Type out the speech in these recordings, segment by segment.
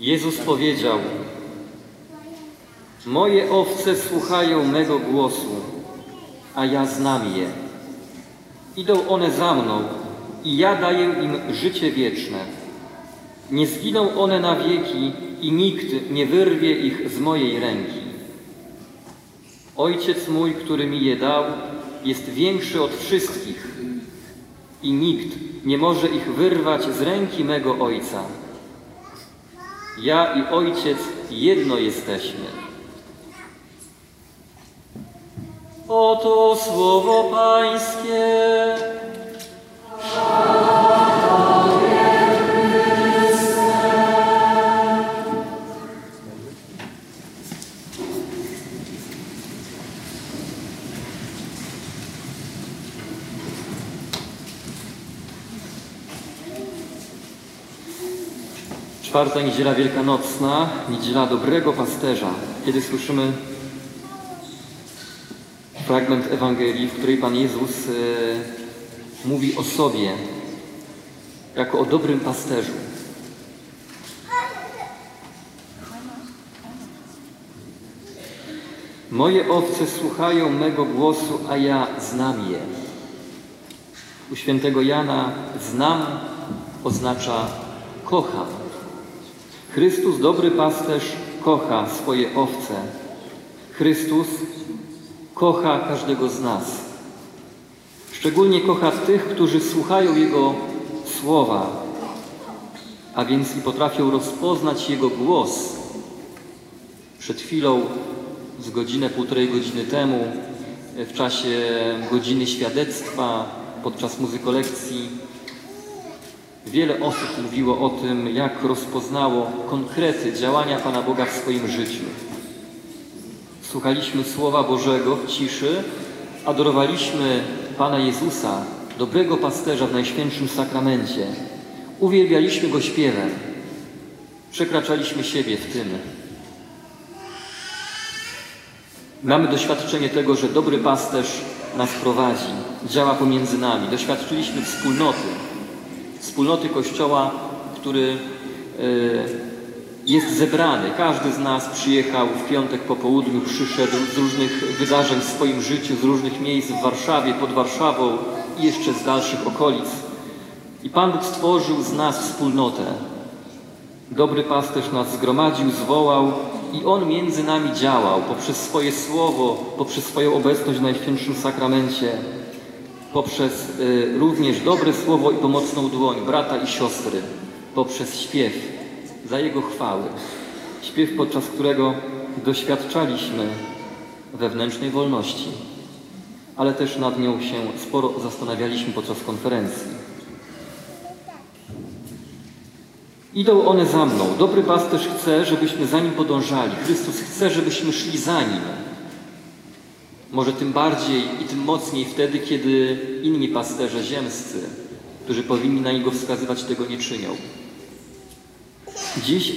Jezus powiedział: Moje owce słuchają mego głosu, a ja znam je. Idą one za mną i ja daję im życie wieczne. Nie zginą one na wieki i nikt nie wyrwie ich z mojej ręki. Ojciec mój, który mi je dał, jest większy od wszystkich i nikt nie może ich wyrwać z ręki mego Ojca. Ja i Ojciec jedno jesteśmy. Oto słowo Pańskie. Czwarta niedziela wielkanocna, niedziela dobrego pasterza, kiedy słyszymy fragment Ewangelii, w której Pan Jezus e, mówi o sobie jako o dobrym pasterzu. Moje owce słuchają mego głosu, a ja znam je. U świętego Jana znam oznacza kocham. Chrystus, dobry pasterz, kocha swoje owce. Chrystus kocha każdego z nas. Szczególnie kocha tych, którzy słuchają Jego słowa, a więc i potrafią rozpoznać Jego głos. Przed chwilą, z godzinę, półtorej godziny temu, w czasie godziny świadectwa, podczas muzykolekcji, wiele osób mówiło o tym, jak rozpoznało konkrety działania Pana Boga w swoim życiu. Słuchaliśmy Słowa Bożego w ciszy, adorowaliśmy Pana Jezusa, dobrego pasterza w Najświętszym Sakramencie. Uwielbialiśmy Go śpiewem. Przekraczaliśmy siebie w tym. Mamy doświadczenie tego, że dobry pasterz nas prowadzi, działa pomiędzy nami. Doświadczyliśmy wspólnoty, wspólnoty Kościoła, który jest zebrany. Każdy z nas przyjechał w piątek po południu, przyszedł z różnych wydarzeń w swoim życiu, z różnych miejsc w Warszawie, pod Warszawą i jeszcze z dalszych okolic. I Pan Bóg stworzył z nas wspólnotę. Dobry pasterz nas zgromadził, zwołał i On między nami działał poprzez swoje słowo, poprzez swoją obecność w Najświętszym Sakramencie, poprzez y, również dobre słowo i pomocną dłoń brata i siostry, poprzez śpiew za Jego chwały. Śpiew, podczas którego doświadczaliśmy wewnętrznej wolności, ale też nad nią się sporo zastanawialiśmy podczas konferencji. Idą one za mną. Dobry pasterz chce, żebyśmy za nim podążali. Chrystus chce, żebyśmy szli za nim. Może tym bardziej i tym mocniej wtedy, kiedy inni pasterze ziemscy, którzy powinni na niego wskazywać, tego nie czynią. Dziś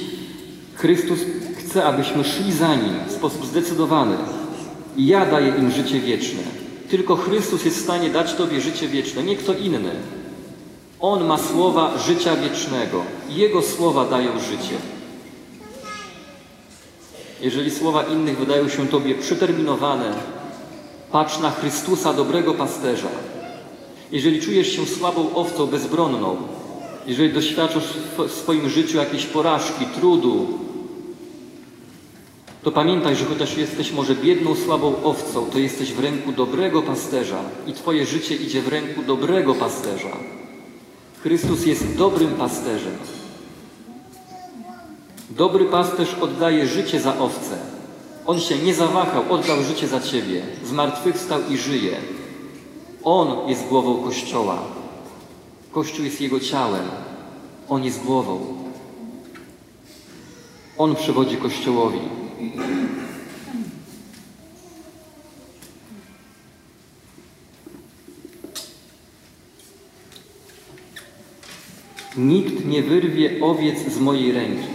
Chrystus chce, abyśmy szli za Nim w sposób zdecydowany. Ja daję im życie wieczne. Tylko Chrystus jest w stanie dać Tobie życie wieczne, nie kto inny. On ma słowa życia wiecznego. Jego słowa dają życie. Jeżeli słowa innych wydają się Tobie przeterminowane, patrz na Chrystusa, dobrego pasterza. Jeżeli czujesz się słabą owcą, bezbronną, jeżeli doświadczasz w swoim życiu jakiejś porażki, trudu, to pamiętaj, że chociaż jesteś może biedną, słabą owcą, to jesteś w ręku dobrego pasterza i Twoje życie idzie w ręku dobrego pasterza. Chrystus jest dobrym pasterzem. Dobry pasterz oddaje życie za owce. On się nie zawahał, oddał życie za Ciebie. Zmartwychwstał i żyje. On jest głową Kościoła. Kościół jest Jego ciałem. On jest głową. On przewodzi Kościołowi. Nikt nie wyrwie owiec z mojej ręki.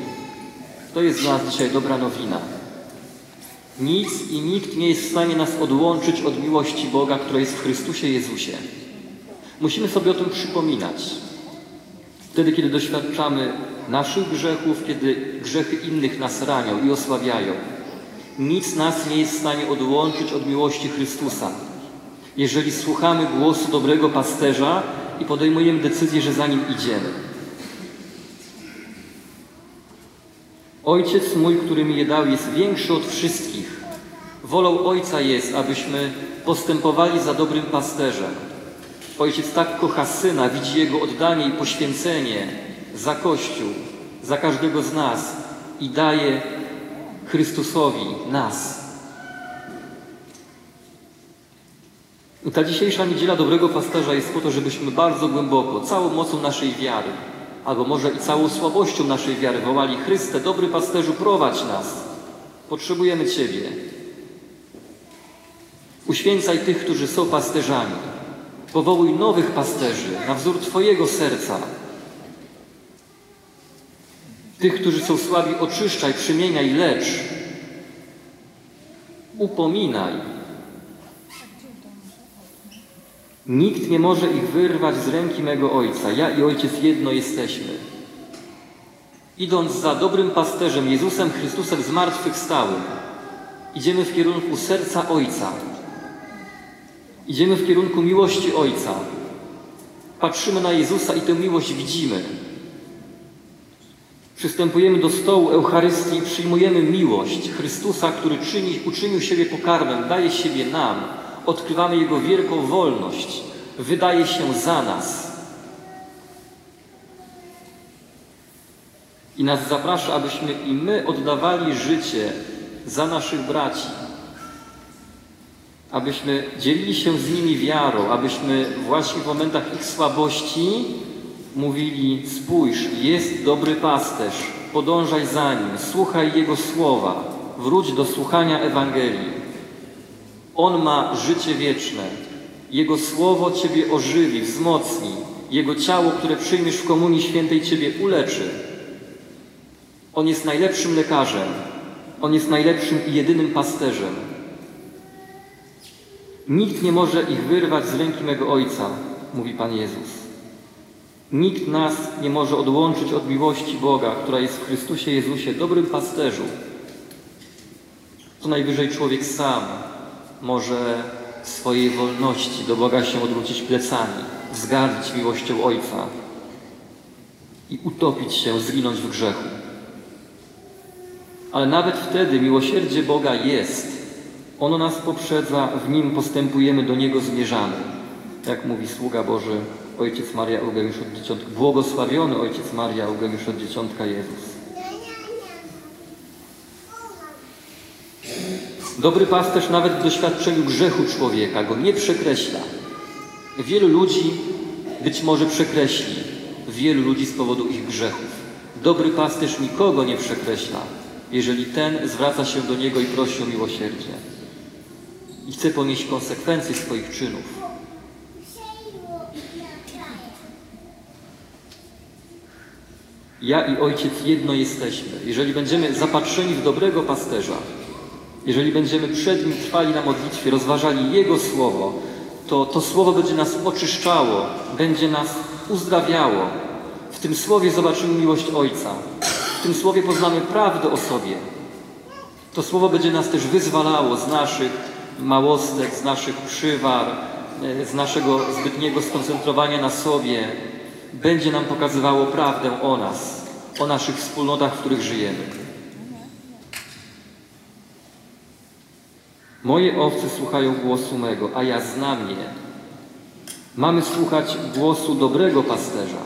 To jest dla nas dzisiaj dobra nowina. Nic i nikt nie jest w stanie nas odłączyć od miłości Boga, która jest w Chrystusie Jezusie. Musimy sobie o tym przypominać. Wtedy, kiedy doświadczamy naszych grzechów, kiedy grzechy innych nas ranią i osłabiają. Nic nas nie jest w stanie odłączyć od miłości Chrystusa. Jeżeli słuchamy głosu dobrego pasterza i podejmujemy decyzję, że za nim idziemy. Ojciec mój, który mi je dał, jest większy od wszystkich. Wolą Ojca jest, abyśmy postępowali za dobrym pasterzem. Ojciec tak kocha Syna, widzi Jego oddanie i poświęcenie za Kościół, za każdego z nas i daje Chrystusowi nas. I ta dzisiejsza niedziela dobrego pasterza jest po to, żebyśmy bardzo głęboko, całą mocą naszej wiary, albo może i całą słabością naszej wiary wołali Chryste, dobry pasterzu, prowadź nas. Potrzebujemy Ciebie. Uświęcaj tych, którzy są pasterzami. Powołuj nowych pasterzy na wzór Twojego serca. Tych, którzy są słabi, oczyszczaj, przymieniaj, lecz. Upominaj. Nikt nie może ich wyrwać z ręki mego Ojca. Ja i Ojciec jedno jesteśmy. Idąc za dobrym pasterzem, Jezusem Chrystusem zmartwychwstałym, idziemy w kierunku serca Ojca. Idziemy w kierunku miłości Ojca. Patrzymy na Jezusa i tę miłość widzimy. Przystępujemy do stołu Eucharystii i przyjmujemy miłość Chrystusa, który czyni, uczynił siebie pokarmem, daje siebie nam. Odkrywamy Jego wielką wolność. Wydaje się za nas. I nas zaprasza, abyśmy i my oddawali życie za naszych braci. Abyśmy dzielili się z nimi wiarą, abyśmy właśnie w momentach ich słabości mówili: Spójrz, jest dobry pasterz, podążaj za nim, słuchaj jego słowa, wróć do słuchania Ewangelii. On ma życie wieczne. Jego słowo Ciebie ożywi, wzmocni. Jego ciało, które przyjmiesz w Komunii Świętej, Ciebie uleczy. On jest najlepszym lekarzem. On jest najlepszym i jedynym pasterzem. Nikt nie może ich wyrwać z ręki mego Ojca, mówi Pan Jezus. Nikt nas nie może odłączyć od miłości Boga, która jest w Chrystusie Jezusie, dobrym pasterzu. Co najwyżej człowiek sam może swojej wolności do Boga się odwrócić plecami, wzgardzić miłością Ojca i utopić się, zginąć w grzechu. Ale nawet wtedy miłosierdzie Boga jest. Ono nas poprzedza, w Nim postępujemy, do Niego zmierzamy. Jak mówi sługa Boży, Ojciec Maria Eugeniusz od Dzieciątka, błogosławiony Ojciec Maria Eugeniusz od Dzieciątka Jezus. Dobry pasterz nawet w doświadczeniu grzechu człowieka go nie przekreśla. Wielu ludzi być może przekreśli, wielu ludzi z powodu ich grzechów. Dobry pasterz nikogo nie przekreśla, jeżeli ten zwraca się do niego i prosi o miłosierdzie i chce ponieść konsekwencje swoich czynów. Ja i Ojciec jedno jesteśmy. Jeżeli będziemy zapatrzeni w dobrego pasterza, jeżeli będziemy przed Nim trwali na modlitwie, rozważali Jego Słowo, to to Słowo będzie nas oczyszczało, będzie nas uzdrawiało. W tym Słowie zobaczymy miłość Ojca. W tym Słowie poznamy prawdę o sobie. To Słowo będzie nas też wyzwalało z naszych małostek, z naszych przywar, e, z naszego zbytniego skoncentrowania na sobie. Będzie nam pokazywało prawdę o nas, o naszych wspólnotach, w których żyjemy. Moje owce słuchają głosu mego, a ja znam je. Mamy słuchać głosu dobrego pasterza.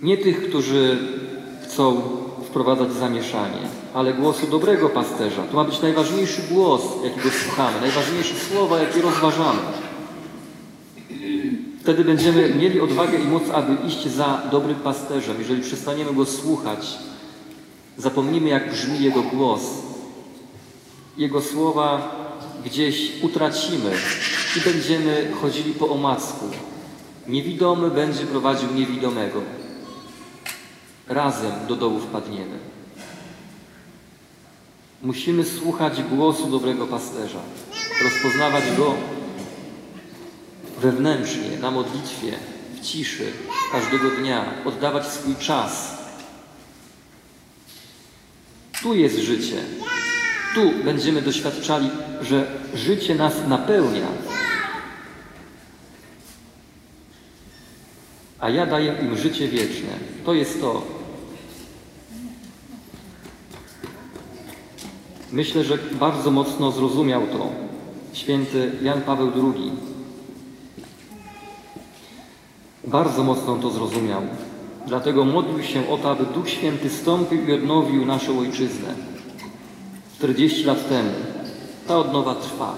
Nie tych, którzy chcą wprowadzać zamieszanie, ale głosu dobrego pasterza. To ma być najważniejszy głos, jakiego słuchamy, najważniejsze słowa, jakie rozważamy. Wtedy będziemy mieli odwagę i moc, aby iść za dobrym pasterzem. Jeżeli przestaniemy go słuchać, zapomnimy, jak brzmi jego głos, jego słowa gdzieś utracimy i będziemy chodzili po omacku. Niewidomy będzie prowadził niewidomego. Razem do dołu wpadniemy. Musimy słuchać głosu dobrego pasterza, rozpoznawać go wewnętrznie, na modlitwie, w ciszy, każdego dnia, oddawać swój czas. Tu jest życie. Tu będziemy doświadczali, że życie nas napełnia. A ja daję im życie wieczne. To jest to. Myślę, że bardzo mocno zrozumiał to święty Jan Paweł II. Bardzo mocno to zrozumiał. Dlatego modlił się o to, aby Duch Święty stąpił i odnowił naszą ojczyznę. 40 lat temu. Ta odnowa trwa.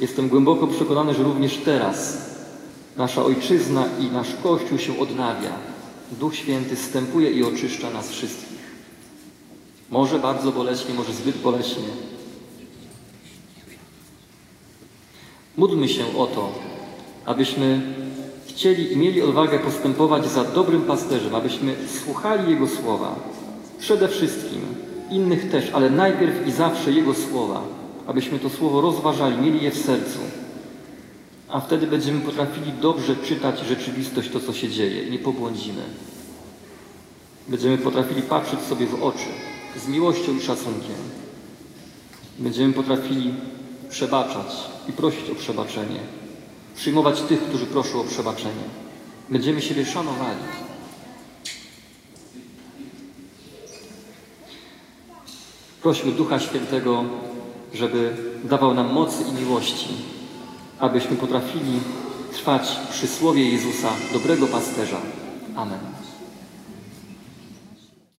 Jestem głęboko przekonany, że również teraz nasza ojczyzna i nasz Kościół się odnawia. Duch Święty stępuje i oczyszcza nas wszystkich. Może bardzo boleśnie, może zbyt boleśnie. Módlmy się o to, abyśmy chcieli i mieli odwagę postępować za dobrym pasterzem, abyśmy słuchali Jego słowa. Przede wszystkim, innych też, ale najpierw i zawsze Jego słowa. Abyśmy to słowo rozważali, mieli je w sercu. A wtedy będziemy potrafili dobrze czytać rzeczywistość, to co się dzieje nie pobłądzimy. Będziemy potrafili patrzeć sobie w oczy z miłością i szacunkiem. Będziemy potrafili przebaczać i prosić o przebaczenie. Przyjmować tych, którzy proszą o przebaczenie. Będziemy siebie szanowali. Prośmy Ducha Świętego, żeby dawał nam mocy i miłości, abyśmy potrafili trwać przy słowie Jezusa, dobrego pasterza. Amen.